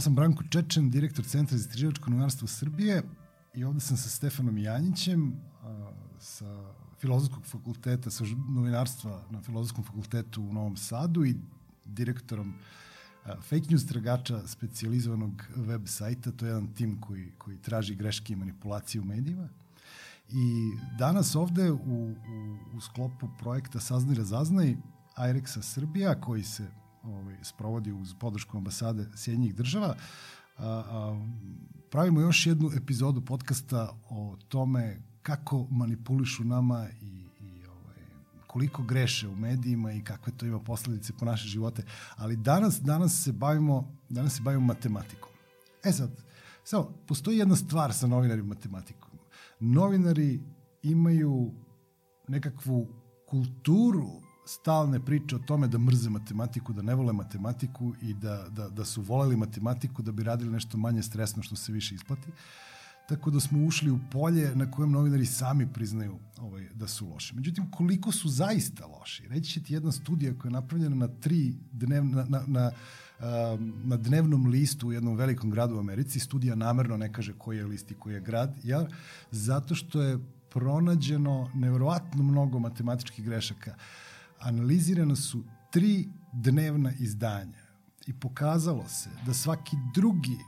Sam Branko Čečen, direktor Centra za istraživačko novinarstvo Srbije i ovde sam sa Stefanom Janjićem, sa Filozofskog fakulteta, sa novinarstva na Filozofskom fakultetu u Novom Sadu i direktorom fake news tragača specializovanog web sajta. To je jedan tim koji, koji traži greške i manipulacije u medijima. I danas ovde u, u, u sklopu projekta Saznaj razaznaj IREX-a Srbija, koji se ovaj, sprovodi uz podršku ambasade Sjedinjih država, a, a, pravimo još jednu epizodu podcasta o tome kako manipulišu nama i, i ovaj, koliko greše u medijima i kakve to ima posledice po naše živote. Ali danas, danas se bavimo, danas se bavimo matematikom. E sad, samo, postoji jedna stvar sa novinarima matematikom. Novinari imaju nekakvu kulturu stalne priče o tome da mrze matematiku, da ne vole matematiku i da, da, da su voleli matematiku da bi radili nešto manje stresno što se više isplati. Tako da smo ušli u polje na kojem novinari sami priznaju ovaj, da su loši. Međutim, koliko su zaista loši? Reći će ti jedna studija koja je napravljena na tri dnevna, na, na, na, na dnevnom listu u jednom velikom gradu u Americi. Studija namerno ne kaže koji je list i koji je grad, ja, zato što je pronađeno nevjerovatno mnogo matematičkih grešaka. Uh, analizirana su tri dnevna izdanja i pokazalo se da svaki drugi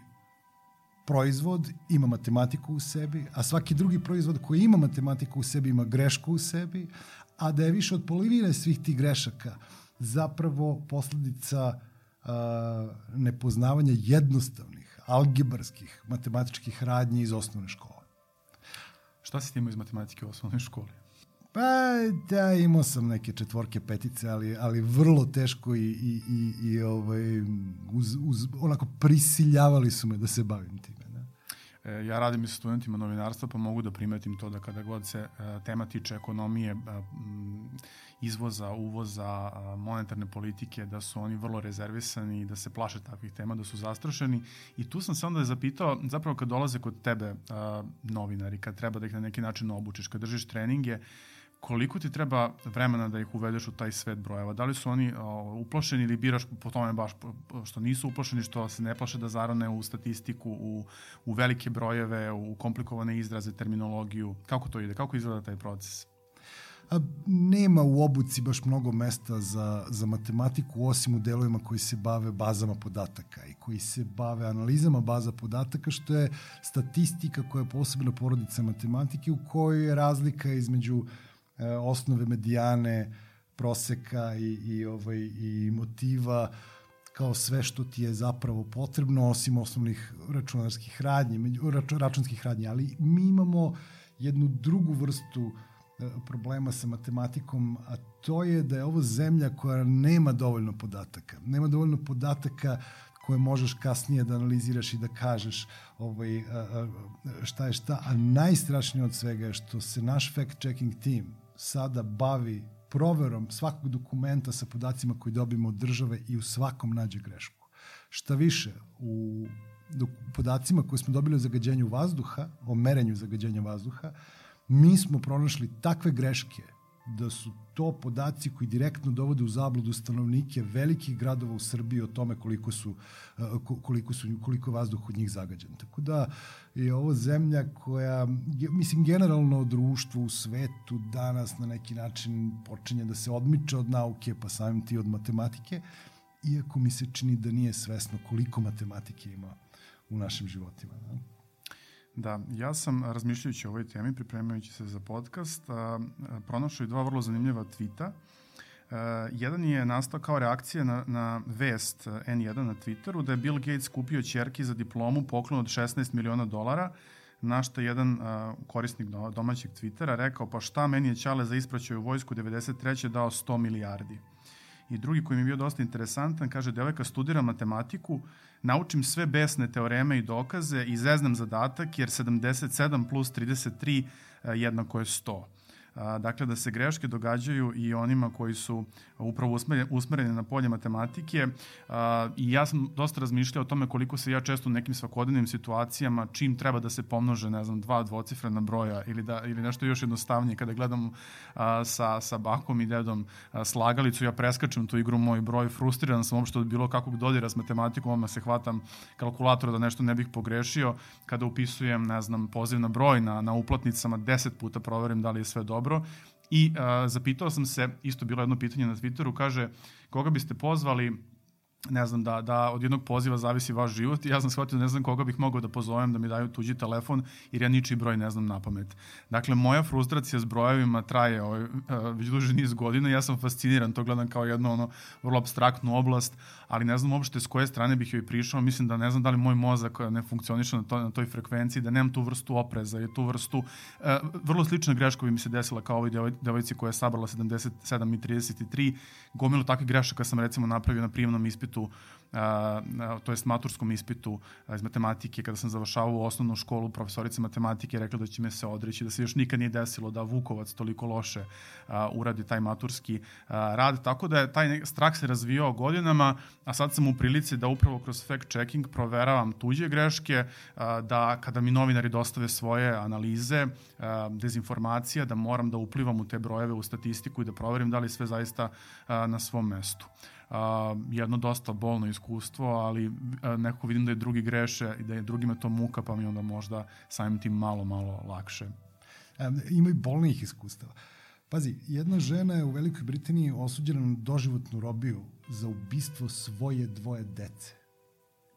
proizvod ima matematiku u sebi, a svaki drugi proizvod koji ima matematiku u sebi ima grešku u sebi, a da je više od polovine svih tih grešaka zapravo posledica a, nepoznavanja jednostavnih, algebarskih matematičkih radnji iz osnovne škole. Šta si imao iz matematike u osnovnoj školi? Pa da, imao sam neke četvorke, petice, ali, ali vrlo teško i, i, i, i ovaj, uz, uz, onako prisiljavali su me da se bavim time. Da. E, ja radim i sa studentima novinarstva, pa mogu da primetim to da kada god se e, tema tiče ekonomije, e, izvoza, uvoza, monetarne politike, da su oni vrlo rezervisani i da se plaše takvih tema, da su zastrašeni. I tu sam se onda zapitao, zapravo kad dolaze kod tebe novinari, kad treba da ih na neki način obučiš, kad držiš treninge, koliko ti treba vremena da ih uvedeš u taj svet brojeva? Da li su oni o, uplašeni ili biraš po tome baš što nisu uplašeni, što se ne plaše da zarane u statistiku, u, u velike brojeve, u komplikovane izraze, terminologiju? Kako to ide? Kako izgleda taj proces? A, nema u obuci baš mnogo mesta za, za matematiku, osim u delovima koji se bave bazama podataka i koji se bave analizama baza podataka, što je statistika koja je posebna porodica matematike u kojoj je razlika između uh, osnove medijane, proseka i, i, ovaj, i motiva kao sve što ti je zapravo potrebno, osim osnovnih računarskih radnji, rač, računskih radnji, ali mi imamo jednu drugu vrstu e, problema sa matematikom, a to je da je ovo zemlja koja nema dovoljno podataka. Nema dovoljno podataka koje možeš kasnije da analiziraš i da kažeš ovaj, šta je šta, a najstrašnije od svega je što se naš fact-checking team sada bavi proverom svakog dokumenta sa podacima koji dobijemo od države i u svakom nađe grešku. Šta više, u podacima koje smo dobili o zagađenju vazduha, o merenju zagađenja vazduha, mi smo pronašli takve greške da su to podaci koji direktno dovode u zabludu stanovnike velikih gradova u Srbiji o tome koliko su koliko su koliko vazduh od njih zagađen. Tako da je ovo zemlja koja mislim generalno društvo u svetu danas na neki način počinje da se odmiče od nauke, pa samim ti od matematike, iako mi se čini da nije svesno koliko matematike ima u našim životima. Da? Da, ja sam razmišljajući o ovoj temi, pripremajući se za podcast, a, pronašao i dva vrlo zanimljiva tvita. Uh, jedan je nastao kao reakcija na, na vest N1 na Twitteru da je Bill Gates kupio čerki za diplomu poklon od 16 miliona dolara, na što jedan uh, korisnik domaćeg Twittera rekao pa šta meni je Ćale za ispraćaju vojsku 93. dao 100 milijardi. I drugi koji mi je bio dosta interesantan, kaže, devojka studira matematiku, naučim sve besne teoreme i dokaze i zeznam zadatak, jer 77 plus 33 eh, jednako je 100. dakle, da se greške događaju i onima koji su upravo usmereni na polje matematike. I ja sam dosta razmišljao o tome koliko se ja često u nekim svakodnevnim situacijama čim treba da se pomnože, ne znam, dva dvocifrena broja ili, da, ili nešto još jednostavnije kada gledam sa, sa bakom i dedom slagalicu, ja preskačem tu igru moj broj, frustriran sam uopšte od bilo kakvog dodira s matematikom, odmah se hvatam kalkulatora da nešto ne bih pogrešio, kada upisujem, ne znam, poziv na broj na, na uplatnicama, deset puta proverim da li je sve dobro i a, zapitao sam se, isto bilo jedno pitanje na Twitteru, kaže, koga biste pozvali ne znam, da, da od jednog poziva zavisi vaš život. Ja sam shvatio ne znam koga bih mogao da pozovem da mi daju tuđi telefon jer ja ničiji broj ne znam na pamet. Dakle, moja frustracija s brojevima traje ovaj, uh, već duže niz godina. Ja sam fasciniran, to gledam kao jednu ono, vrlo abstraktnu oblast, ali ne znam uopšte s koje strane bih joj prišao, mislim da ne znam da li moj mozak ne funkcioniše na, to, na toj frekvenciji, da nemam tu vrstu opreza i tu vrstu, uh, vrlo slična greška bi mi se desila kao ovoj devojci koja je sabrala 77 i 33, gomilu takvih grešaka sam recimo napravio na prijemnom ispitu to jest maturskom ispitu iz matematike, kada sam završavao osnovnu školu, profesorica matematike rekla da će me se odreći, da se još nikad nije desilo da Vukovac toliko loše uradi taj maturski rad, tako da je taj strah se razvijao godinama, a sad sam u prilici da upravo kroz fact checking proveravam tuđe greške, da kada mi novinari dostave svoje analize, dezinformacija, da moram da uplivam u te brojeve u statistiku i da proverim da li sve zaista na svom mestu a, jedno dosta bolno iskustvo, ali a, nekako vidim da je drugi greše i da je drugima to muka, pa mi onda možda samim tim malo, malo lakše. E, ima i bolnijih iskustava. Pazi, jedna žena je u Velikoj Britaniji osuđena na doživotnu robiju za ubistvo svoje dvoje dece.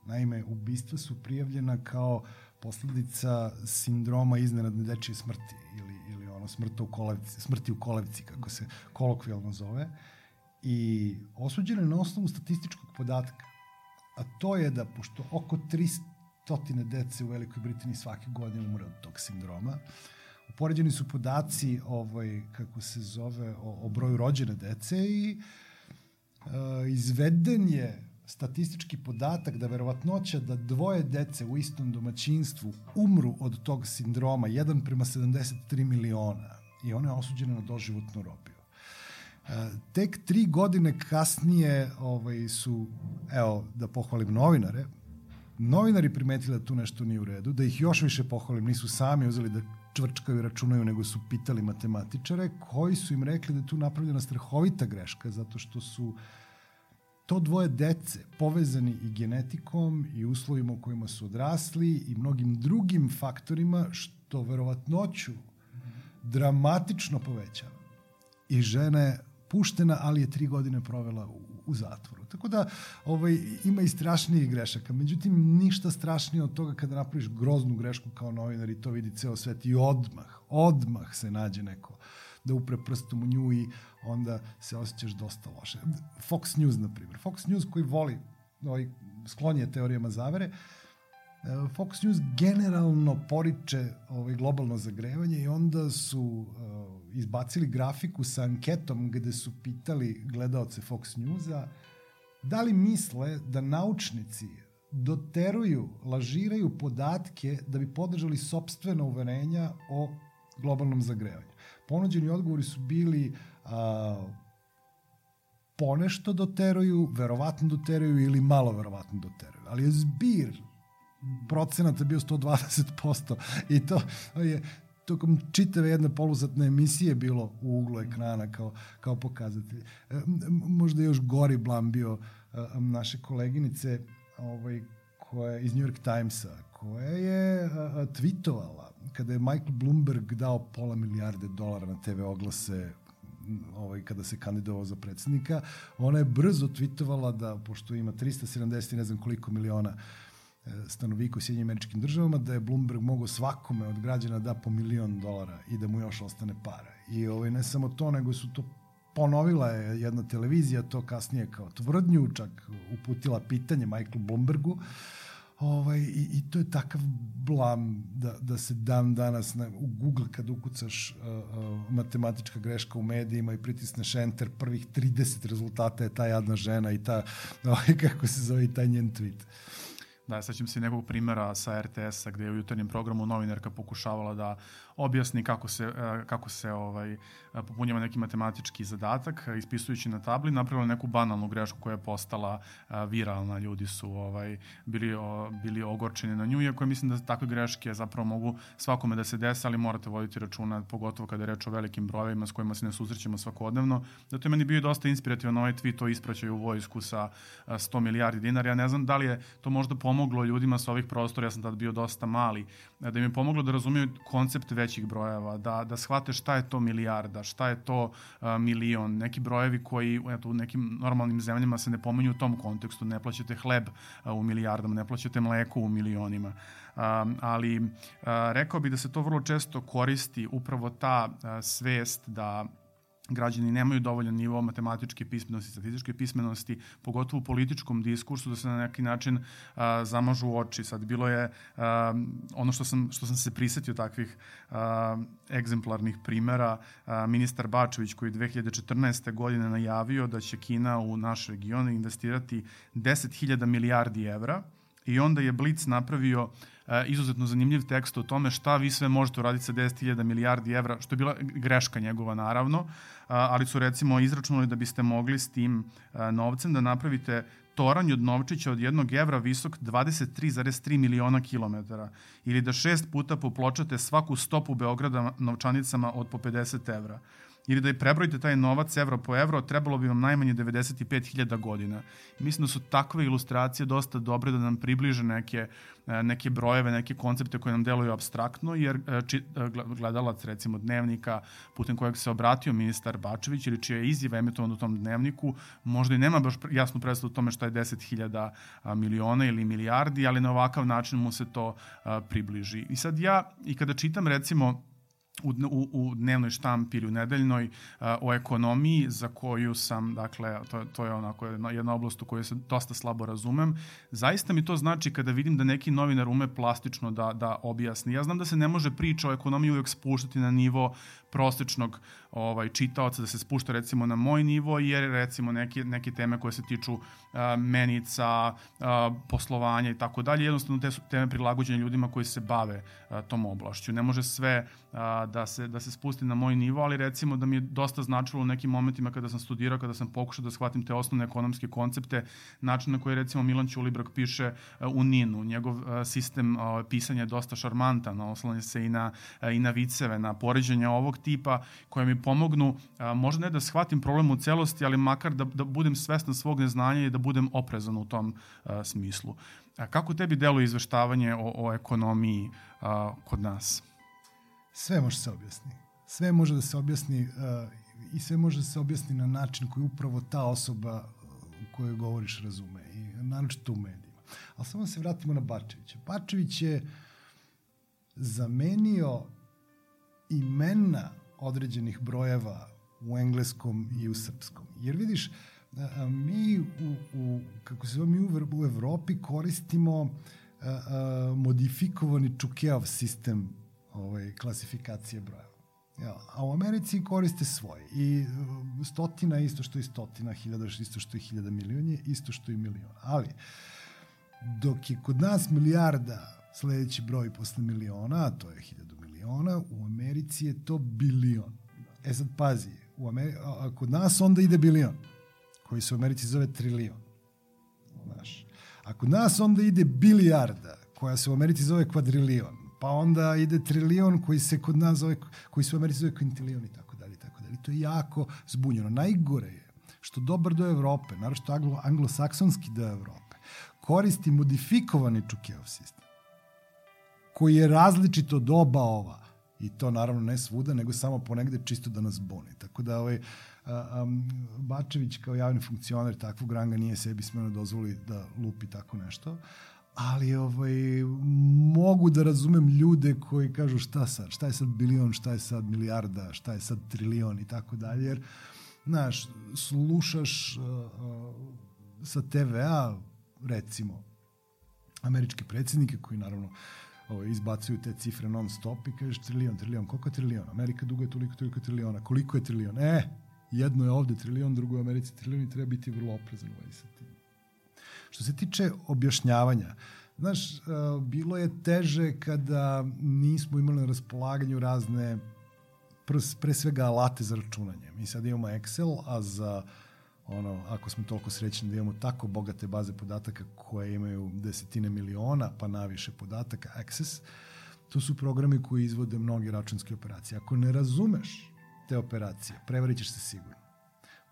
Naime, ubistva su prijavljena kao posledica sindroma iznenadne dečije smrti ili, ili ono smrta u kolevici, smrti u kolevici, kako se kolokvijalno zove. Uh, i osuđena je na osnovu statističkog podatka, a to je da, pošto oko 300 dece u Velikoj Britaniji svake godine umre od tog sindroma, upoređeni su podaci ovaj, kako se zove, o, o broju rođene dece i e, izveden je statistički podatak da verovatnoća da dvoje dece u istom domaćinstvu umru od tog sindroma, jedan prema 73 miliona, i ona je osuđena na doživotnu robiju. Tek tri godine kasnije ovaj, su, evo, da pohvalim novinare, novinari primetili da tu nešto nije u redu, da ih još više pohvalim, nisu sami uzeli da čvrčkaju i računaju, nego su pitali matematičare koji su im rekli da je tu napravljena strahovita greška, zato što su to dvoje dece povezani i genetikom i uslovima u kojima su odrasli i mnogim drugim faktorima što verovatnoću dramatično povećava. I žene puštena, ali je tri godine provela u, u zatvoru. Tako da ovaj, ima i strašnijih grešaka. Međutim, ništa strašnije od toga kada napraviš groznu grešku kao novinar i to vidi ceo svet i odmah, odmah se nađe neko da upre prstom u nju i onda se osjećaš dosta loše. Fox News, na primjer. Fox News koji voli, ovaj, sklon je teorijama zavere, e, Fox News generalno poriče ovaj globalno zagrevanje i onda su uh, izbacili grafiku sa anketom gde su pitali gledaoce Fox Newsa da li misle da naučnici doteruju, lažiraju podatke da bi podržali sobstvena uverenja o globalnom zagrevanju. Ponuđeni odgovori su bili a, ponešto doteruju, verovatno doteruju ili malo verovatno doteruju. Ali je zbir procenata bio 120% i to je tokom čitave jedne poluzatne emisije bilo u uglu ekrana kao, kao pokazatelj. E, možda još gori blam bio e, naše koleginice ovaj, koja iz New York Timesa, koja je tweetovala kada je Michael Bloomberg dao pola milijarde dolara na TV oglase ovaj, kada se kandidovao za predsednika, ona je brzo tweetovala da, pošto ima 370 ne znam koliko miliona uh, Stanovika u Sjedinjim američkim državama, da je Bloomberg mogao svakome od građana da po milion dolara i da mu još ostane para. I ovaj, ne samo to, nego su to ponovila je jedna televizija to kasnije kao tvrdnju, čak uputila pitanje Michael Bloombergu, ovaj, i, i to je takav blam da, da se dan danas na, u Google kad ukucaš uh, uh, matematička greška u medijima i pritisneš enter, prvih 30 rezultata je ta jadna žena i ta, ovaj, kako se zove, i taj njen tweet. Da, sećam se nekog primera sa RTS-a gde je u jutarnjem programu novinarka pokušavala da objasni kako se, e, kako se ovaj, popunjava neki matematički zadatak, ispisujući na tabli, napravila neku banalnu grešku koja je postala viralna. Ljudi su ovaj, bili, bili ogorčeni na nju, iako mislim da takve greške zapravo mogu svakome da se desi, ali morate voditi računa, pogotovo kada je reč o velikim brojevima s kojima se ne susrećemo svakodnevno. Zato je meni bio dosta inspirativan ovaj tweet o ispraćaju vojsku sa 100 milijardi dinara. Ja ne znam da li je to možda pomoglo ljudima sa ovih prostora, ja sam tad bio dosta mali, da im je pomoglo da razumiju koncept većih brojeva, da, da shvate šta je to milijarda, šta je to uh, milion, neki brojevi koji eto, u nekim normalnim zemljama se ne pomenju u tom kontekstu, ne plaćate hleb uh, u milijardama, ne plaćate mleko u milionima. Um, ali uh, rekao bih da se to vrlo često koristi upravo ta uh, svest da građani nemaju dovoljan nivo matematičke pismenosti, statističke pismenosti, pogotovo u političkom diskursu, da se na neki način a, zamažu oči. Sad bilo je a, ono što sam, što sam se prisetio takvih a, egzemplarnih primera, a, ministar Bačević koji 2014. godine najavio da će Kina u naš region investirati 10.000 milijardi evra i onda je Blitz napravio izuzetno zanimljiv tekst o tome šta vi sve možete uraditi sa 10.000 milijardi evra, što je bila greška njegova naravno, ali su recimo izračunali da biste mogli s tim novcem da napravite toranj od novčića od jednog evra visok 23,3 miliona kilometara ili da šest puta popločate svaku stopu Beograda novčanicama od po 50 evra ili da je prebrojite taj novac evro po evro, trebalo bi vam najmanje 95.000 godina. I mislim da su takve ilustracije dosta dobre da nam približe neke, e, neke brojeve, neke koncepte koje nam deluju abstraktno, jer e, či, e, gledalac recimo dnevnika putem kojeg se obratio ministar Bačević ili čija je izjava emitovana u tom dnevniku, možda i nema baš jasnu predstavu o tome šta je 10.000 miliona ili milijardi, ali na ovakav način mu se to približi. I sad ja, i kada čitam recimo u, u, u dnevnoj štampi ili u nedeljnoj a, o ekonomiji za koju sam, dakle, to, to je onako jedna, jedna oblast u kojoj se dosta slabo razumem. Zaista mi to znači kada vidim da neki novinar ume plastično da, da objasni. Ja znam da se ne može priča o ekonomiji uvek spuštati na nivo prosečnog ovaj čitaoca da se spušta recimo na moj nivo jer recimo neke neke teme koje se tiču uh, menica, uh, poslovanja i tako dalje jednostavno te su teme prilagođene ljudima koji se bave uh, tom oblašću. Ne može sve uh, da se da se spusti na moj nivo, ali recimo da mi je dosta značilo u nekim momentima kada sam studirao, kada sam pokušao da shvatim te osnovne ekonomske koncepte, način na koji recimo Milan Ćulibrok piše uh, u Ninu, njegov uh, sistem uh, pisanja je dosta šarmantan, oslanja se i na uh, i na viceve, na poređenje ovog tipa koje mi pomognu, a, možda ne da shvatim problem u celosti, ali makar da, da budem svestan svog neznanja i da budem oprezan u tom a, smislu. A kako tebi deluje izveštavanje o, o ekonomiji a, kod nas? Sve može se objasni. Sve može da se objasni a, i sve može da se objasni na način koji upravo ta osoba u kojoj govoriš razume i naročito u medijima. Ali samo se vratimo na Bačevića. Bačević je zamenio imena određenih brojeva u engleskom i u srpskom. Jer vidiš, mi u, u kako se zove, mi u, u Evropi koristimo a, a, modifikovani Čukeov sistem ovaj, klasifikacije brojeva. Ja, a u Americi koriste svoje. I stotina isto što i stotina, hiljada isto što i hiljada milion isto što i milion. Ali, dok je kod nas milijarda sledeći broj posle miliona, a to je hiljadu miliona, u Americi je to bilion. E sad pazi, u Ameri a, kod nas onda ide bilion, koji se u Americi zove trilion. Znaš. A kod nas onda ide bilijarda, koja se u Americi zove kvadrilion. Pa onda ide trilion koji se kod nas zove, koji se u Americi zove kvintilion i tako dalje, tako dalje. To je jako zbunjeno. Najgore je što dobar do Evrope, naravno anglo, anglosaksonski do Evrope, koristi modifikovani Čukeov sistem koji je različit od oba ova. I to naravno ne svuda, nego samo ponegde čisto da nas boni. Tako da ovaj, um, Bačević kao javni funkcioner takvog ranga nije sebi smeno dozvoli da lupi tako nešto. Ali ovaj, mogu da razumem ljude koji kažu šta sad, šta je sad bilion, šta je sad milijarda, šta je sad trilion i tako dalje. Jer, znaš, slušaš uh, uh, sa TVA, recimo, američke predsednike koji naravno ovaj, izbacuju te cifre non stop i kažeš trilion, trilion, koliko je trilion? Amerika dugo je toliko, toliko triliona. Koliko je trilion? E, jedno je ovde trilion, drugo je Americi trilion i treba biti vrlo oprezan ovaj sa tim. Što se tiče objašnjavanja, Znaš, bilo je teže kada nismo imali na raspolaganju razne pre svega alate za računanje. Mi sad imamo Excel, a za ono, ako smo toliko srećni da imamo tako bogate baze podataka koje imaju desetine miliona, pa naviše podataka, Access, to su programi koji izvode mnoge računske operacije. Ako ne razumeš te operacije, prevarit ćeš se sigurno.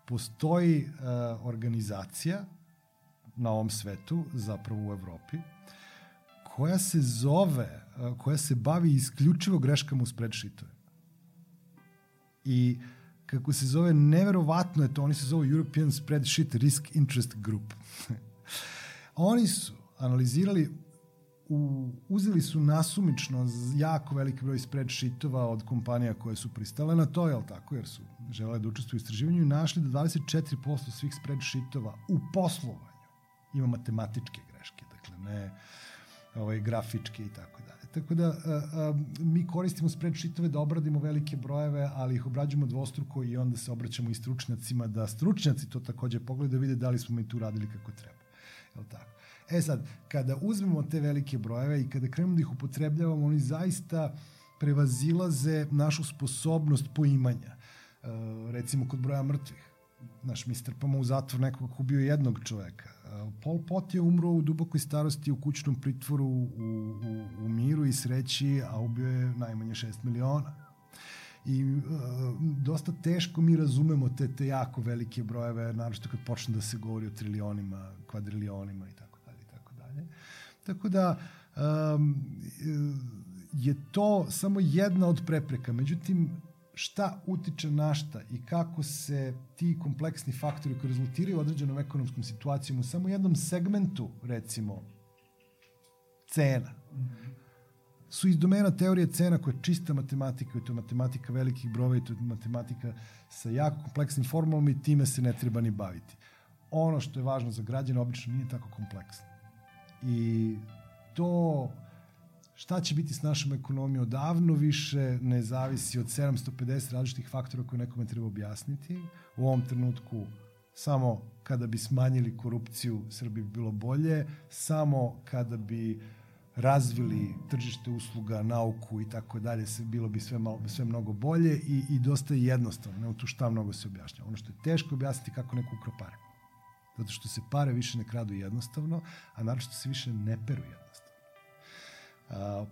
Postoji uh, organizacija na ovom svetu, zapravo u Evropi, koja se zove, uh, koja se bavi isključivo greškama u spreadsheetove. I kako se zove, neverovatno je to, oni se zove European Spreadsheet Risk Interest Group. oni su analizirali u, uzeli su nasumično jako veliki broj spreadsheetova od kompanija koje su pristale na to, jel tako, jer su želele da učestvuju u istraživanju i našli da 24% svih spreadsheetova u poslovanju ima matematičke greške, dakle ne ovaj, grafičke i tako dalje. Tako da a, a, mi koristimo spreadsheetove da obradimo velike brojeve, ali ih obrađujemo dvostruko i onda se obraćamo i stručnjacima da stručnjaci to takođe pogledaju da vide da li smo mi tu radili kako treba. Jel tako? E sad, kada uzmemo te velike brojeve i kada krenemo da ih upotrebljavamo, oni zaista prevazilaze našu sposobnost poimanja. E, recimo kod broja mrtvih. Naš mi strpamo u zatvor nekog ko ubio jednog čoveka. E, Pol Pot je umro u dubokoj starosti u kućnom pritvoru u, u, u miru i sreći, a ubio je najmanje 6 miliona i uh, dosta teško mi razumemo te, te jako velike brojeve, naravno kad počne da se govori o trilionima, kvadrilionima i tako. Tako da um, je to samo jedna od prepreka. Međutim, šta utiče na šta i kako se ti kompleksni faktori koji rezultiraju određenom ekonomskom situacijom u samo jednom segmentu, recimo, cena, su iz domena teorije cena koja je čista matematika, i to je matematika velikih brova i to je matematika sa jako kompleksnim formulom i time se ne treba ni baviti. Ono što je važno za građane obično nije tako kompleksno. I to šta će biti s našom ekonomijom odavno više ne zavisi od 750 različitih faktora koje nekome treba objasniti. U ovom trenutku samo kada bi smanjili korupciju Srbiji bi bilo bolje, samo kada bi razvili tržište usluga, nauku i tako dalje, se bilo bi sve malo, sve mnogo bolje i i dosta jednostavno, nema tu šta mnogo se objašnjava. Ono što je teško objasniti kako neko ukro pare. Zato što se pare više ne kradu jednostavno, a naravno se više ne peru jednostavno.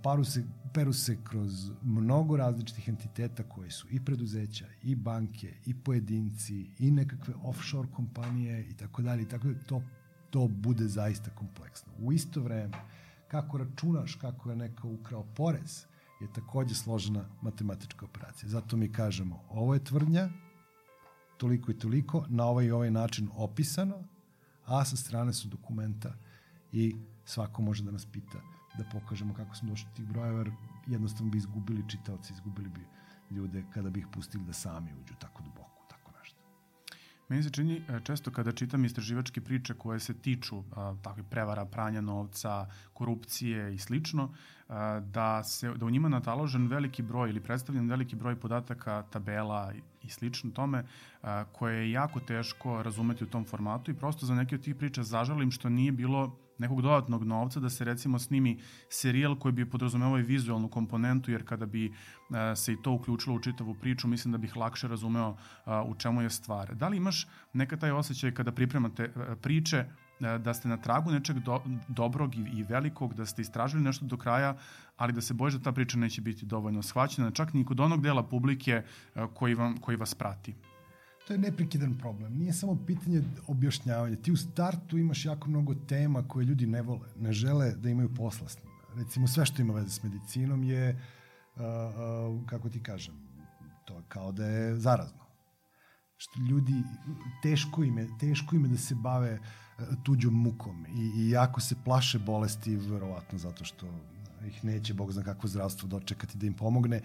Paru se, peru se kroz mnogo različitih entiteta koje su i preduzeća, i banke, i pojedinci, i nekakve offshore kompanije i tako dalje tako da to, to bude zaista kompleksno. U isto vreme, kako računaš kako je neko ukrao porez, je takođe složena matematička operacija. Zato mi kažemo, ovo je tvrdnja, toliko i toliko, na ovaj i ovaj način opisano, a sa strane su dokumenta i svako može da nas pita da pokažemo kako smo došli do tih brojeva, jer jednostavno bi izgubili čitaoci, izgubili bi ljude kada bi ih pustili da sami uđu tako duboko, tako nešto. Meni se čini e, često kada čitam istraživačke priče koje se tiču a, prevara, pranja novca, korupcije i slično, a, da se da u njima nataložen veliki broj ili predstavljen veliki broj podataka, tabela i slično tome, a, koje je jako teško razumeti u tom formatu i prosto za neke od tih priča zažalim što nije bilo nekog dodatnog novca da se recimo snimi serijal koji bi podrazumevao i vizualnu komponentu, jer kada bi uh, se i to uključilo u čitavu priču, mislim da bih lakše razumeo uh, u čemu je stvar. Da li imaš neka taj osjećaj kada pripremate uh, priče da ste na tragu nečeg do, dobrog i, i velikog, da ste istražili nešto do kraja, ali da se bojiš da ta priča neće biti dovoljno shvaćena, čak ni kod onog dela publike koji, vam, koji vas prati je neprekidan problem. Nije samo pitanje objašnjavanja. Ti u startu imaš jako mnogo tema koje ljudi ne vole, ne žele da imaju posla s njima. Recimo, sve što ima veze s medicinom je, uh, uh, kako ti kažem, to je kao da je zarazno. Što ljudi, teško im je, teško im je da se bave uh, tuđom mukom i, i jako se plaše bolesti, verovatno zato što ih neće, Bog zna kakvo zdravstvo dočekati da im pomogne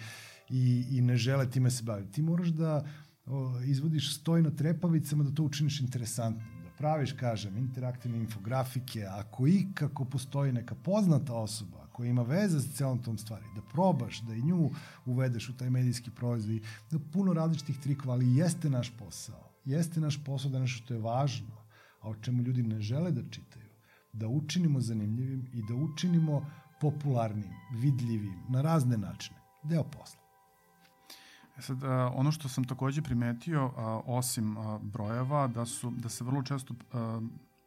i, i ne žele time se baviti. Ti moraš da o, izvodiš stoj na trepavicama da to učiniš interesantnim, da praviš, kažem, interaktivne infografike, ako i kako postoji neka poznata osoba koja ima veze sa celom tom stvari, da probaš, da i nju uvedeš u taj medijski proizvod, da puno različitih trikova, ali jeste naš posao. Jeste naš posao da nešto što je važno, a o čemu ljudi ne žele da čitaju, da učinimo zanimljivim i da učinimo popularnim, vidljivim, na razne načine. Deo posla. E sad, ono što sam takođe primetio, osim brojeva, da, su, da se vrlo često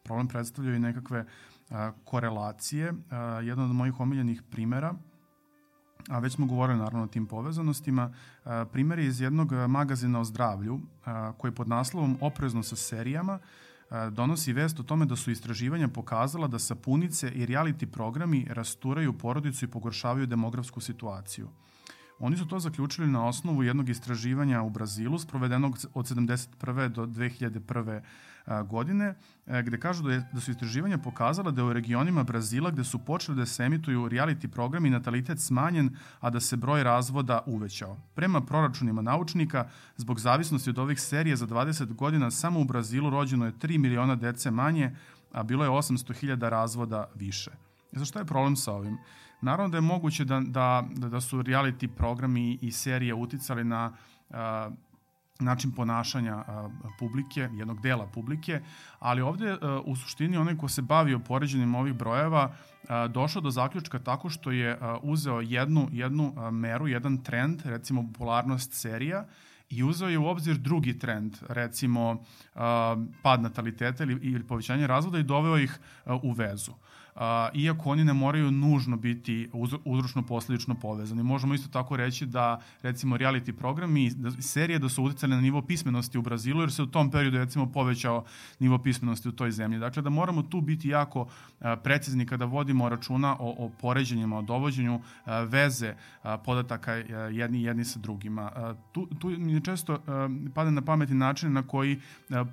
problem predstavljaju i nekakve korelacije. Jedan od mojih omiljenih primera a već smo govorili naravno o tim povezanostima. Primer je iz jednog magazina o zdravlju koji pod naslovom Oprezno sa serijama donosi vest o tome da su istraživanja pokazala da sapunice i reality programi rasturaju porodicu i pogoršavaju demografsku situaciju. Oni su to zaključili na osnovu jednog istraživanja u Brazilu, sprovedenog od 71. do 2001 godine, e, gde kažu da, je, da su istraživanja pokazala da u regionima Brazila gde su počeli da se emituju reality programi natalitet smanjen, a da se broj razvoda uvećao. Prema proračunima naučnika, zbog zavisnosti od ovih serija za 20 godina samo u Brazilu rođeno je 3 miliona dece manje, a bilo je 800.000 razvoda više. E za šta je problem sa ovim? Naravno da je moguće da, da, da su reality programi i serije uticali na uh, način ponašanja publike, jednog dela publike, ali ovde u suštini onaj ko se bavio poređenjem ovih brojeva došao do zaključka tako što je uzeo jednu, jednu meru, jedan trend, recimo popularnost serija, i uzeo je u obzir drugi trend, recimo pad nataliteta ili, ili povećanje razvoda i doveo ih u vezu iako oni ne moraju nužno biti uzročno posledično povezani. Možemo isto tako reći da recimo reality programi da, serije da su uticali na nivo pismenosti u Brazilu jer se u tom periodu recimo povećao nivo pismenosti u toj zemlji. Dakle da moramo tu biti jako precizni kada vodimo računa o, o poređenjima, o dovođenju veze podataka jedni jedni sa drugima. Tu, tu mi često pada na pameti način na koji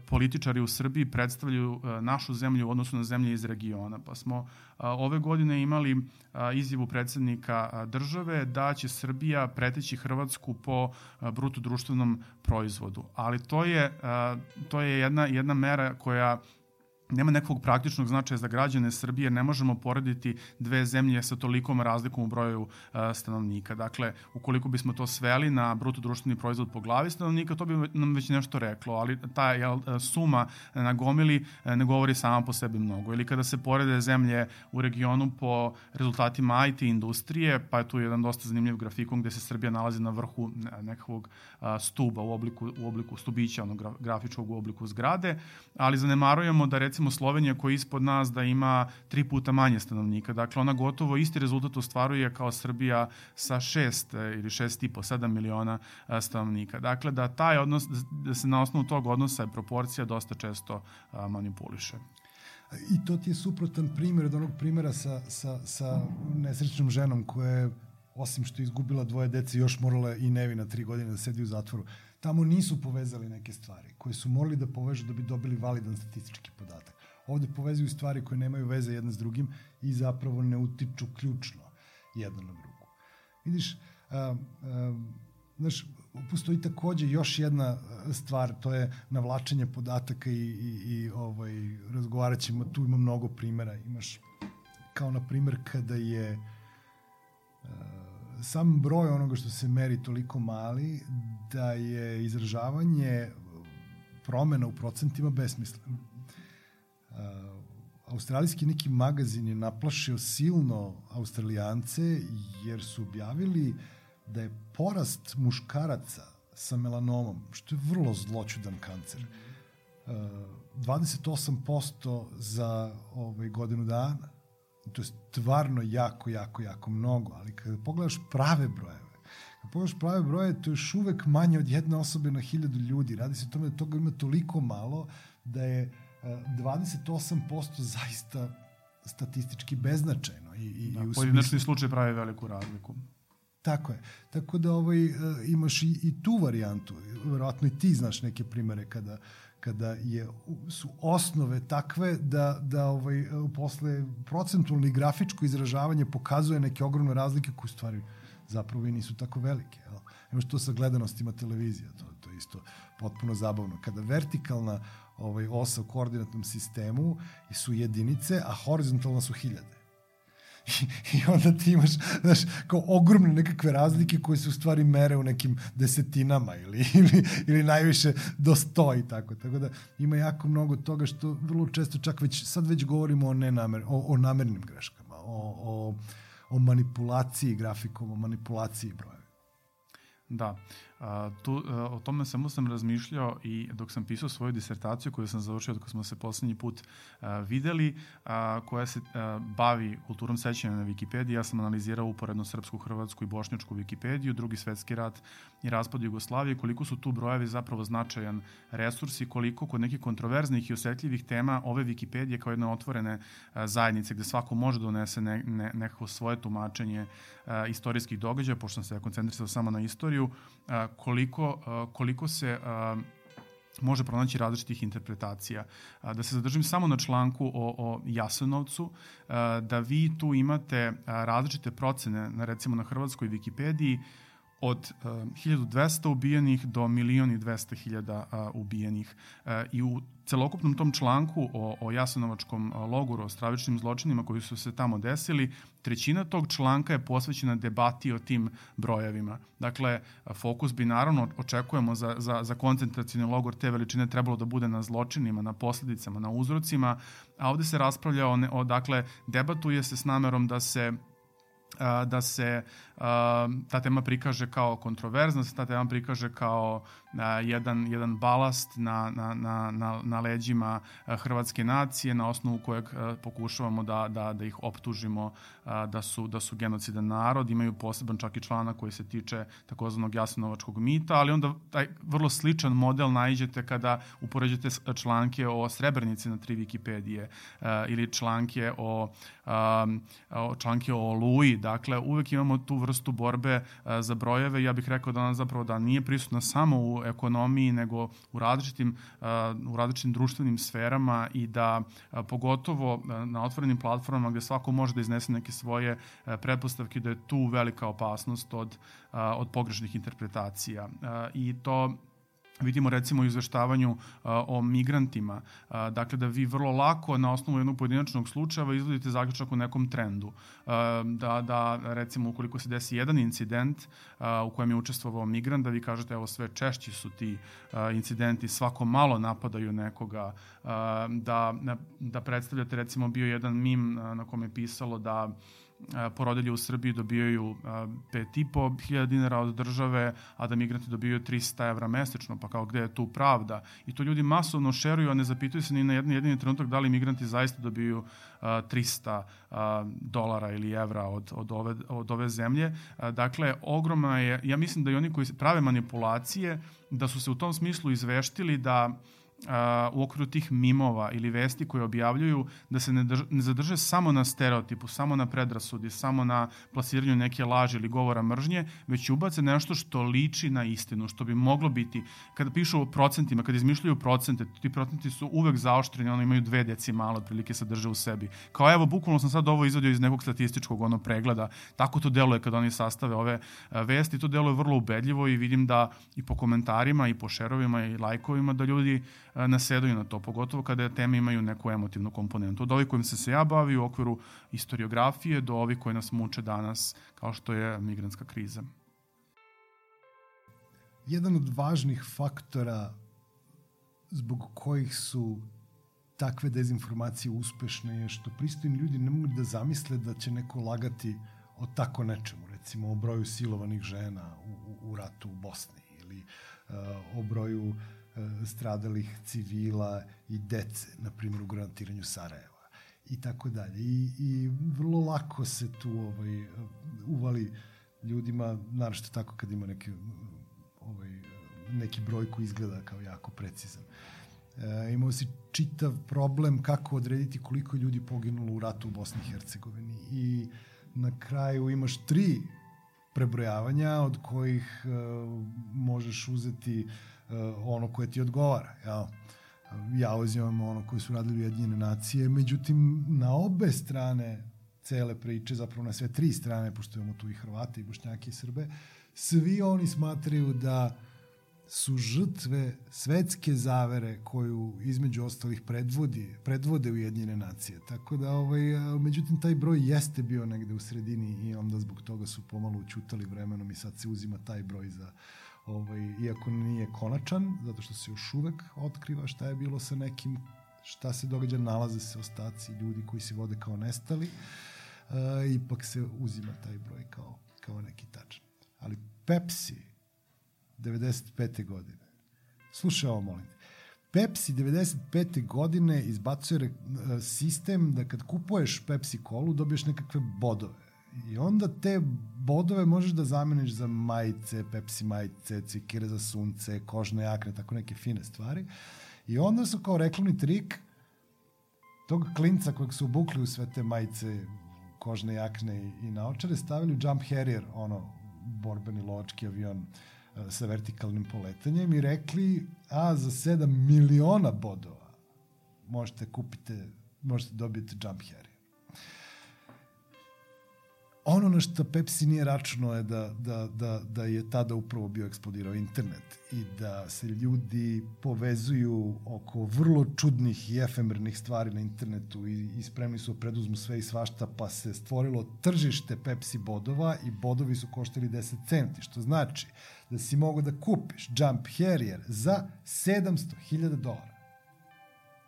političari u Srbiji predstavljaju našu zemlju u odnosu na zemlje iz regiona. Pa smo ove godine imali izjavu predsednika države da će Srbija preteći Hrvatsku po bruto društvenom proizvodu. Ali to je, to je jedna, jedna mera koja nema nekog praktičnog značaja za građane Srbije, ne možemo porediti dve zemlje sa tolikom razlikom u broju uh, stanovnika. Dakle, ukoliko bismo to sveli na bruto društveni proizvod po glavi stanovnika, to bi nam već nešto reklo, ali ta jel, suma na gomili ne govori sama po sebi mnogo. Ili kada se porede zemlje u regionu po rezultatima IT industrije, pa je tu jedan dosta zanimljiv grafikon gde se Srbija nalazi na vrhu nekakvog stuba u obliku, u obliku stubića, onog grafičkog u obliku zgrade, ali zanemarujemo da recimo recimo Slovenija koja je ispod nas da ima tri puta manje stanovnika. Dakle, ona gotovo isti rezultat ostvaruje kao Srbija sa šest e, ili šest i po, sedam miliona e, stanovnika. Dakle, da taj odnos, da se na osnovu tog odnosa je proporcija dosta često e, manipuliše. I to ti je suprotan primjer od onog primjera sa, sa, sa nesrećnom ženom koja je osim što je izgubila dvoje dece, još morala i nevina tri godine da sedi u zatvoru tamo nisu povezali neke stvari koje su morali da povežu da bi dobili validan statistički podatak. Ovde povezuju stvari koje nemaju veze jedne s drugim i zapravo ne utiču ključno jedna na drugu. Vidiš, a, a, znaš, postoji takođe još jedna stvar, to je navlačenje podataka i, i, i ovaj, razgovarat ćemo, tu ima mnogo primera. Imaš kao na primer kada je a, sam broj onoga što se meri toliko mali da je izražavanje promena u procentima besmisleno. Uh, australijski neki magazin je naplašio silno australijance jer su objavili da je porast muškaraca sa melanomom, što je vrlo zloćudan kancer, uh, 28% za ovaj, godinu dana to je stvarno jako, jako, jako mnogo, ali kada pogledaš prave brojeve, kada pogledaš prave broje, to je još uvek manje od jedne osobe na hiljadu ljudi. Radi se o tome da toga ima toliko malo da je 28% e, zaista statistički beznačajno. I, i, da, i pojedinačni smislu... slučaj pravi veliku razliku. Tako je. Tako da ovaj, e, imaš i, i tu varijantu. Verovatno i ti znaš neke primere kada kada je, su osnove takve da, da ovaj, posle procentualno i grafičko izražavanje pokazuje neke ogromne razlike koje stvari zapravo i nisu tako velike. Jel? Imaš to sa gledanostima televizija, to, to je isto potpuno zabavno. Kada vertikalna ovaj, osa u koordinatnom sistemu su jedinice, a horizontalna su hiljade. I, onda ti imaš, znaš, kao ogromne nekakve razlike koje se u stvari mere u nekim desetinama ili, ili, ili najviše do sto i tako. Tako da ima jako mnogo toga što vrlo često čak već, sad već govorimo o, nenamer, o, o namernim greškama, o, o, o manipulaciji grafikom, o manipulaciji broja. Da. A, tu, a, o tome samo sam razmišljao i dok sam pisao svoju disertaciju koju sam završio dok smo se poslednji put a, videli, a, koja se a, bavi kulturom sećanja na Wikipediji. Ja sam analizirao uporedno srpsku, hrvatsku i bošnjačku Wikipediju, drugi svetski rat i raspad Jugoslavije, koliko su tu brojevi zapravo značajan resurs i koliko kod nekih kontroverznih i osetljivih tema ove Wikipedije kao jedne otvorene a, zajednice gde svako može da donese ne, ne, nekako svoje tumačenje a, istorijskih događaja, pošto sam se koncentrisao samo na istoriju, a, koliko, koliko se može pronaći različitih interpretacija. Da se zadržim samo na članku o, o Jasenovcu, da vi tu imate različite procene, na, recimo na hrvatskoj Wikipediji, od uh, 1200 ubijenih do milion i 200 hiljada uh, ubijenih. Uh, I u celokupnom tom članku o, o Jasenovačkom logoru, o stravičnim zločinima koji su se tamo desili, trećina tog članka je posvećena debati o tim brojevima. Dakle, fokus bi naravno očekujemo za, za, za koncentracijni logor te veličine trebalo da bude na zločinima, na posledicama, na uzrocima, a ovde se raspravlja o, o dakle, debatuje se s namerom da se da se ta tema prikaže kao kontroverzna, da se ta tema prikaže kao jedan, jedan balast na, na, na, na, na leđima hrvatske nacije na osnovu kojeg pokušavamo da, da, da ih optužimo da su, da su genocidan narod. Imaju poseban čak i člana koji se tiče takozvanog jasnovačkog mita, ali onda taj vrlo sličan model najđete kada upoređete članke o Srebrnici na tri Wikipedije ili članke o, o članke o Oluji. Dakle, uvek imamo tu vrstu borbe za brojeve. Ja bih rekao da ona zapravo da nije prisutna samo u ekonomiji, nego u različitim, u različitim društvenim sferama i da pogotovo na otvorenim platformama gde svako može da iznese neke svoje pretpostavke da je tu velika opasnost od, od pogrešnih interpretacija. I to vidimo recimo u izveštavanju uh, o migrantima, uh, dakle da vi vrlo lako na osnovu jednog pojedinačnog slučaja izvodite zaključak u nekom trendu. Uh, da, da recimo ukoliko se desi jedan incident uh, u kojem je učestvovao migrant, da vi kažete evo sve češći su ti uh, incidenti, svako malo napadaju nekoga, uh, da, da predstavljate recimo bio jedan mim na kome je pisalo da porodilje u Srbiji dobijaju 5,5 dinara od države, a da migranti dobijaju 300 evra mesečno, pa kao gde je tu pravda. I to ljudi masovno šeruju, a ne zapituju se ni na jedan jedini trenutak da li migranti zaista dobiju 300 dolara ili evra od, od, ove, od ove zemlje. Dakle, ogromna je, ja mislim da i oni koji prave manipulacije, da su se u tom smislu izveštili da u okviru tih mimova ili vesti koje objavljuju da se ne, drž, ne zadrže samo na stereotipu, samo na predrasudi, samo na plasiranju neke laži ili govora mržnje, već ubace nešto što liči na istinu, što bi moglo biti. Kada pišu o procentima, kada izmišljaju procente, ti procenti su uvek zaoštreni, ono imaju dve decimale otprilike sadrže u sebi. Kao evo, bukvalno sam sad ovo izvadio iz nekog statističkog ono pregleda, tako to deluje kada oni sastave ove vesti, to deluje vrlo ubedljivo i vidim da i po komentarima i po šerovima i lajkovima da ljudi nasedaju na to, pogotovo kada teme imaju neku emotivnu komponentu. Od ovih kojim se se ja bavi u okviru istoriografije do ovih koji nas muče danas, kao što je migrantska kriza. Jedan od važnih faktora zbog kojih su takve dezinformacije uspešne je što pristojni ljudi ne mogu da zamisle da će neko lagati o tako nečemu, recimo o broju silovanih žena u, u, u ratu u Bosni ili uh, o broju uh, stradalih civila i dece, na primjer u granatiranju Sarajeva i tako dalje. I, I vrlo lako se tu ovaj, uvali ljudima, naravno tako kad ima neki, ovaj, neki broj koji izgleda kao jako precizan. E, imao si čitav problem kako odrediti koliko ljudi poginulo u ratu u Bosni i Hercegovini i na kraju imaš tri prebrojavanja od kojih e, možeš uzeti ono koje ti odgovara. Ja, ja uzimam ono koje su radili Ujedinjene nacije, međutim na obe strane cele priče, zapravo na sve tri strane, pošto imamo tu i Hrvate, i Bošnjake, i Srbe, svi oni smatraju da su žrtve svetske zavere koju između ostalih predvodi, predvode Ujedinjene nacije. Tako da, ovaj, međutim, taj broj jeste bio negde u sredini i onda zbog toga su pomalo učutali vremenom i sad se uzima taj broj za ovaj, iako nije konačan, zato što se još uvek otkriva šta je bilo sa nekim, šta se događa, nalaze se ostaci ljudi koji se vode kao nestali, uh, ipak se uzima taj broj kao, kao neki tačan. Ali Pepsi, 95. godine. Slušaj ovo, molim Pepsi 95. godine izbacuje e, sistem da kad kupuješ Pepsi kolu dobiješ nekakve bodove. I onda te bodove možeš da zameniš za majice, Pepsi majice, cikire za sunce, kožne jakne, tako neke fine stvari. I onda su kao reklamni trik tog klinca kojeg su obukli u sve te majice, kožne jakne i naočare stavili Jump Harrier, ono, borbeni lovački avion E, sa vertikalnim poletanjem i rekli, a za 7 miliona bodova možete kupite, možete dobiti Jump Harry. Ono na što Pepsi nije računao je da, da, da, da je tada upravo bio eksplodirao internet i da se ljudi povezuju oko vrlo čudnih i efemernih stvari na internetu i, i spremni su da preduzmu sve i svašta, pa se stvorilo tržište Pepsi bodova i bodovi su koštali 10 centi, što znači da si mogao da kupiš Jump Harrier za 700.000 dolara.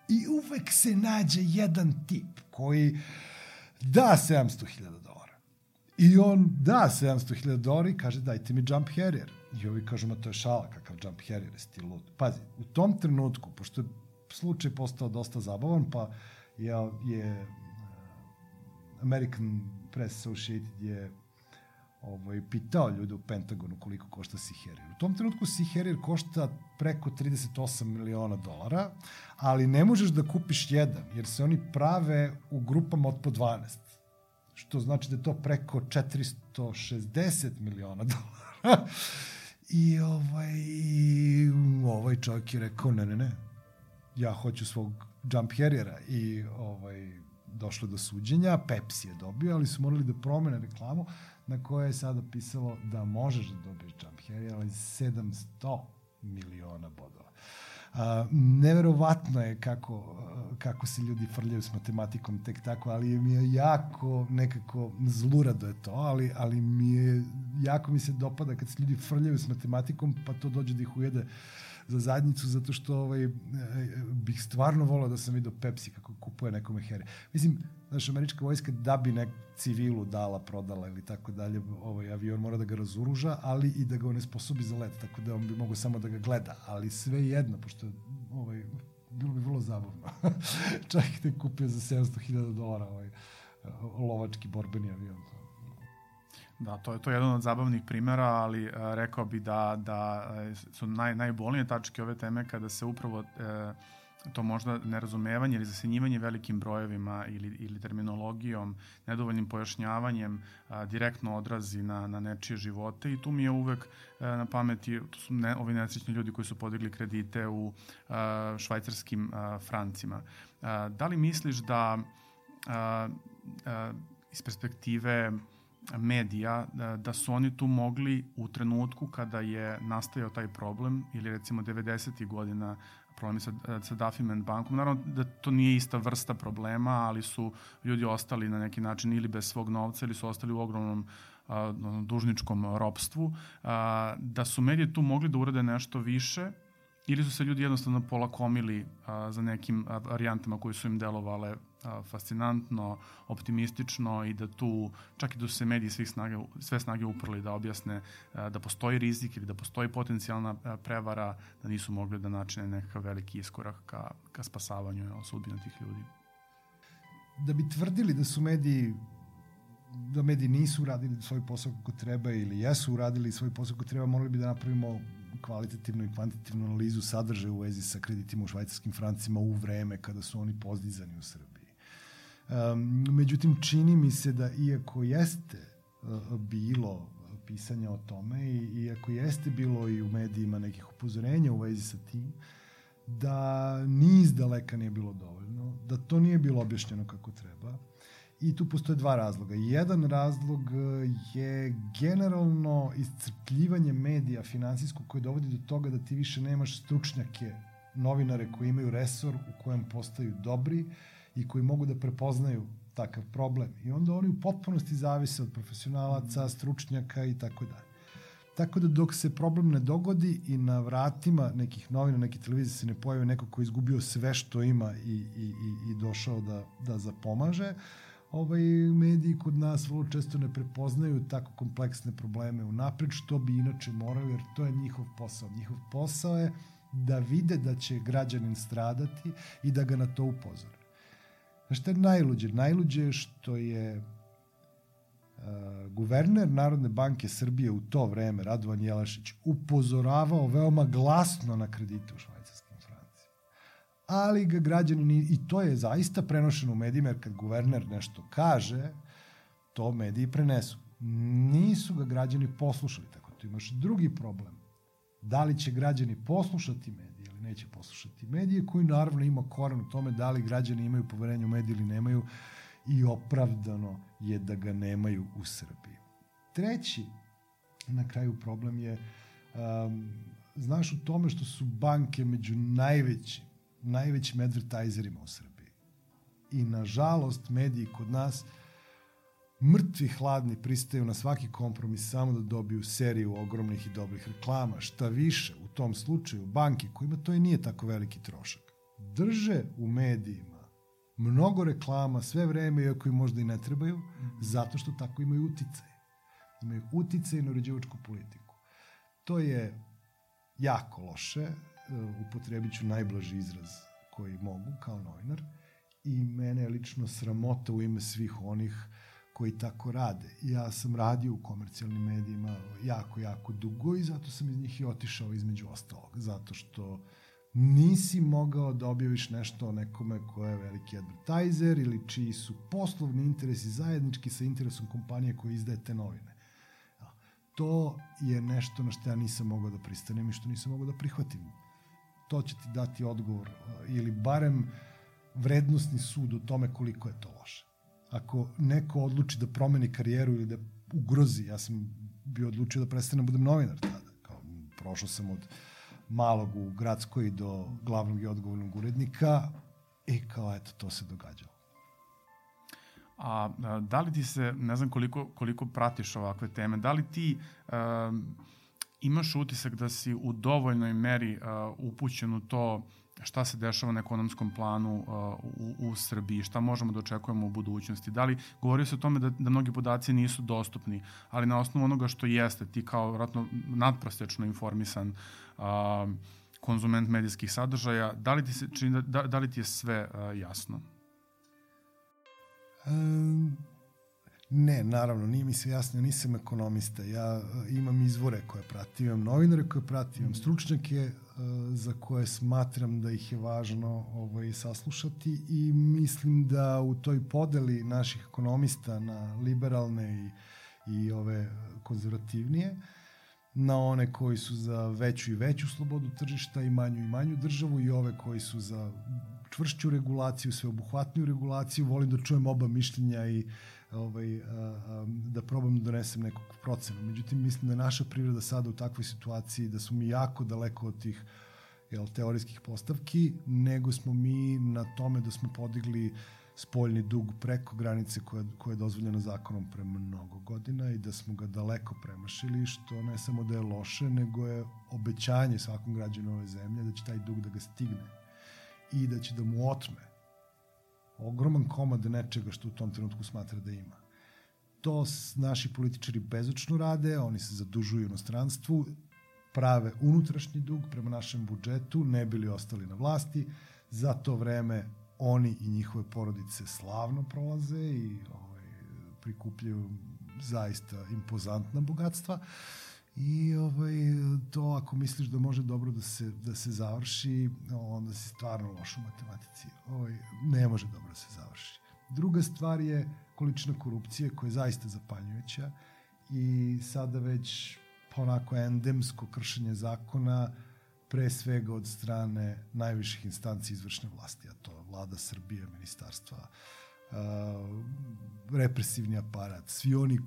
I uvek se nađe jedan tip koji da 700.000 dolara. I on da 700.000 dolara i kaže dajte mi Jump Harrier. I ovi kažu, ma to je šala, kakav Jump Harrier, je ti lud. Pazi, u tom trenutku, pošto je slučaj postao dosta zabavan, pa je, je American Press Associated je ovaj, pitao ljude u Pentagonu koliko košta Sea Harrier. U tom trenutku Sea Harrier košta preko 38 miliona dolara, ali ne možeš da kupiš jedan, jer se oni prave u grupama od po 12. Što znači da je to preko 460 miliona dolara. I ovaj, ovaj čovjek je rekao, ne, ne, ne, ja hoću svog Jump Harriera i ovaj, došlo do suđenja, Pepsi je dobio, ali su morali da promene reklamu, na koje je sada pisalo da možeš da dobiješ jump carry, ali 700 miliona bodova. A, neverovatno je kako, kako se ljudi frljaju s matematikom tek tako, ali mi je jako nekako zlurado je to, ali, ali mi je, jako mi se dopada kad se ljudi frljaju s matematikom, pa to dođe da ih ujede za zadnjicu, zato što ovaj, e, bih stvarno volao da sam vidio Pepsi kako kupuje nekome here. Mislim, znaš, američka vojska da bi nek civilu dala, prodala ili tako dalje, ovaj avion mora da ga razoruža, ali i da ga onesposobi za let, tako da on bi mogo samo da ga gleda, ali sve jedno, pošto ovaj, bilo bi vrlo zabavno. Čak te kupio za 700.000 dolara ovaj, lovački borbeni avion. Da, to je to je jedan od zabavnih primera, ali uh, rekao bi da da e, su naj najbolnije tačke ove teme kada se upravo uh, to možda nerazumevanje ili zasenjivanje velikim brojevima ili, ili terminologijom, nedovoljnim pojašnjavanjem a, direktno odrazi na, na nečije živote i tu mi je uvek a, na pameti, to su ne, ovi nesrećni ljudi koji su podigli kredite u a, švajcarskim a, francima. A, da li misliš da a, a, iz perspektive medija da, da su oni tu mogli u trenutku kada je nastajao taj problem ili recimo 90. godina problemi sa, sa Duffyman bankom. Naravno da to nije ista vrsta problema, ali su ljudi ostali na neki način ili bez svog novca ili su ostali u ogromnom a, dužničkom ropstvu, a, da su medije tu mogli da urade nešto više ili su se ljudi jednostavno polakomili a, za nekim varijantama koje su im delovale fascinantno, optimistično i da tu, čak i da su se mediji svih snage, sve snage uprli da objasne da postoji rizik ili da postoji potencijalna prevara, da nisu mogli da načine nekakav veliki iskorak ka, ka spasavanju sudbina tih ljudi. Da bi tvrdili da su mediji da mediji nisu uradili svoj posao kako treba ili jesu uradili svoj posao kako treba, morali bi da napravimo kvalitativnu i kvantitativnu analizu sadržaja u vezi sa kreditima u švajcarskim francima u vreme kada su oni pozdizani u Srbiji. Um, međutim, čini mi se da iako jeste uh, bilo pisanja o tome i iako jeste bilo i u medijima nekih upozorenja u vezi sa tim, da niz daleka nije bilo dovoljno, da to nije bilo objašnjeno kako treba I tu postoje dva razloga. Jedan razlog e, je generalno iscrpljivanje medija finansijskog koje dovodi do toga da ti više nemaš stručnjake, novinare koji imaju resor u kojem postaju dobri i koji mogu da prepoznaju takav problem. I onda oni u potpunosti zavise od profesionalaca, stručnjaka i tako dalje. Tako da dok se problem ne dogodi i na vratima nekih novina, neke televizije se ne pojavi neko ko je izgubio sve što ima i, i, i, i došao da, da zapomaže, ovaj, mediji kod nas vrlo često ne prepoznaju tako kompleksne probleme u napred, što bi inače morali, jer to je njihov posao. Njihov posao je da vide da će građanin stradati i da ga na to upozore. Znaš šta je najluđe? Najluđe je što je Uh, guverner Narodne banke Srbije u to vreme, Radovan Jelašić, upozoravao veoma glasno na kredite u švajcarskim francima. Ali ga građani, i to je zaista prenošeno u medijima, jer kad guverner nešto kaže, to mediji prenesu. Nisu ga građani poslušali, tako tu imaš drugi problem. Da li će građani poslušati medije ili neće poslušati medije, koji naravno ima koren u tome da li građani imaju poverenje u medije ili nemaju, i opravdano je da ga nemaju u Srbiji. Treći, na kraju problem je, um, znaš u tome što su banke među najvećim, najvećim advertajzerima u Srbiji. I nažalost, mediji kod nas mrtvi hladni pristaju na svaki kompromis samo da dobiju seriju ogromnih i dobrih reklama. Šta više, u tom slučaju, banke kojima to i nije tako veliki trošak, drže u medijima mnogo reklama sve vreme, iako im možda i ne trebaju, mm -hmm. zato što tako imaju uticaj. Imaju uticaj na uređivačku politiku. To je jako loše, e, upotrebit ću najblaži izraz koji mogu kao novinar i mene je lično sramota u ime svih onih koji tako rade. Ja sam radio u komercijalnim medijima jako, jako dugo i zato sam iz njih i otišao između ostalog, zato što nisi mogao da objaviš nešto o nekome ko je veliki advertiser ili čiji su poslovni interesi zajednički sa interesom kompanije koja izdaje te novine. To je nešto na što ja nisam mogao da pristanem i što nisam mogao da prihvatim. To će ti dati odgovor ili barem vrednostni sud o tome koliko je to loše. Ako neko odluči da promeni karijeru ili da ugrozi, ja sam bio odlučio da prestanem da budem novinar tada. Kao, prošao sam od malog u gradskoj do glavnog i odgovornog urednika i kao eto to se događalo. A da li ti se, ne znam koliko, koliko pratiš ovakve teme, da li ti um, imaš utisak da si u dovoljnoj meri uh, upućen u to šta se dešava na ekonomskom planu uh, u, u Srbiji, šta možemo da očekujemo u budućnosti. Da li govorio se o tome da, da mnogi podaci nisu dostupni, ali na osnovu onoga što jeste, ti kao vratno nadprostečno informisan uh, konzument medijskih sadržaja, da li ti, se, čini, da, da, da li ti je sve uh, jasno? Um, Ne, naravno, nije mi se jasno, nisam ekonomista. Ja e, imam izvore koje pratim, imam novinare koje pratim, stručnjake uh, za koje smatram da ih je važno ovaj, saslušati i mislim da u toj podeli naših ekonomista na liberalne i, i ove konzervativnije, na one koji su za veću i veću slobodu tržišta i manju i manju državu i ove koji su za čvršću regulaciju, sveobuhvatniju regulaciju, volim da čujem oba mišljenja i ovaj, da probam da donesem nekog procenu. Međutim, mislim da je naša priroda sada u takvoj situaciji da smo mi jako daleko od tih jel, teorijskih postavki, nego smo mi na tome da smo podigli spoljni dug preko granice koja, koja je dozvoljena zakonom pre mnogo godina i da smo ga daleko premašili, što ne samo da je loše, nego je obećanje svakom građanu ove zemlje da će taj dug da ga stigne i da će da mu otme ogroman komad nečega što u tom trenutku smatra da ima. To naši političari bezočno rade, oni se zadužuju u inostranstvu, prave unutrašnji dug prema našem budžetu, ne bili ostali na vlasti, za to vreme oni i njihove porodice slavno prolaze i ovaj, prikupljaju zaista impozantna bogatstva. Uh, I ovaj, to ako misliš da može dobro da se, da se završi, onda si stvarno loš u matematici. Ovaj, ne može dobro da se završi. Druga stvar je količina korupcije koja je zaista zapanjujuća i sada već onako endemsko kršenje zakona pre svega od strane najviših instanci izvršne vlasti, a to je vlada Srbije, ministarstva represivni aparat, svi oni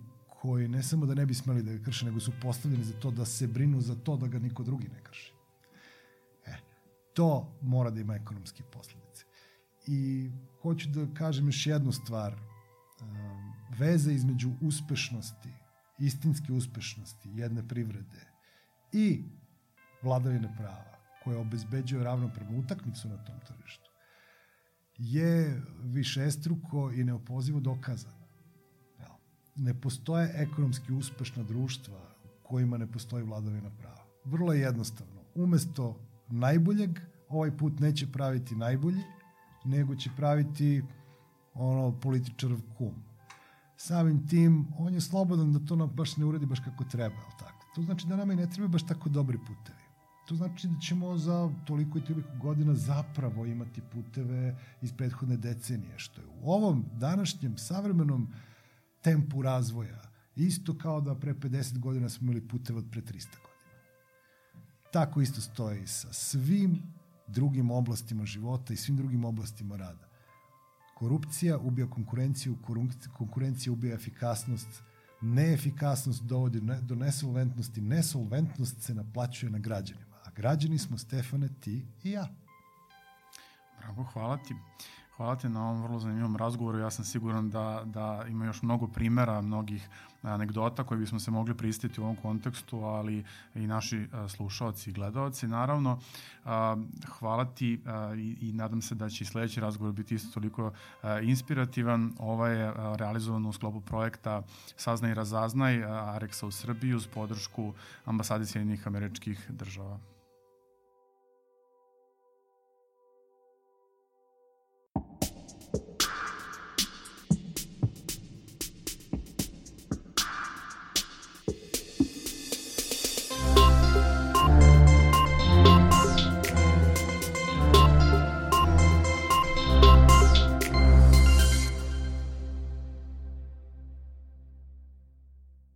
koji ne samo da ne bi smeli da ga krše, nego su postavljeni za to da se brinu za to da ga niko drugi ne krši. E, to mora da ima ekonomske posledice. I hoću da kažem još jednu stvar. Veza između uspešnosti, istinske uspešnosti jedne privrede i vladavine prava koja obezbeđuje ravnopravnu utakmicu na tom tržištu je višestruko i neopozivo dokazano. Ne postoje ekonomski uspešna društva kojima ne postoji vladavina prava. Vrlo je jednostavno. Umesto najboljeg, ovaj put neće praviti najbolji, nego će praviti ono političarov kum. Samim tim, on je slobodan da to baš ne uradi baš kako treba, ali tako? To znači da nama i ne treba baš tako dobri putevi. To znači da ćemo za toliko i toliko godina zapravo imati puteve iz prethodne decenije, što je u ovom današnjem savremenom tempu razvoja isto kao da pre 50 godina smo imali puteve od pre 300 godina. Tako isto stoji sa svim drugim oblastima života i svim drugim oblastima rada. Korupcija ubija konkurenciju, konkurencija ubija efikasnost, neefikasnost dovodi do nesolventnosti, nesolventnost se naplaćuje na građanima. A građani smo, Stefane, ti i ja. Bravo, hvala ti. Hvala ti na ovom vrlo zanimljivom razgovoru. Ja sam siguran da, da ima još mnogo primera, mnogih anegdota koje bismo se mogli pristiti u ovom kontekstu, ali i naši slušalci i gledalci. Naravno, hvala ti i, i nadam se da će i sledeći razgovor biti isto toliko inspirativan. Ovo je realizovan u sklopu projekta Saznaj i razaznaj Areksa u Srbiji uz podršku ambasade Sjedinih američkih država.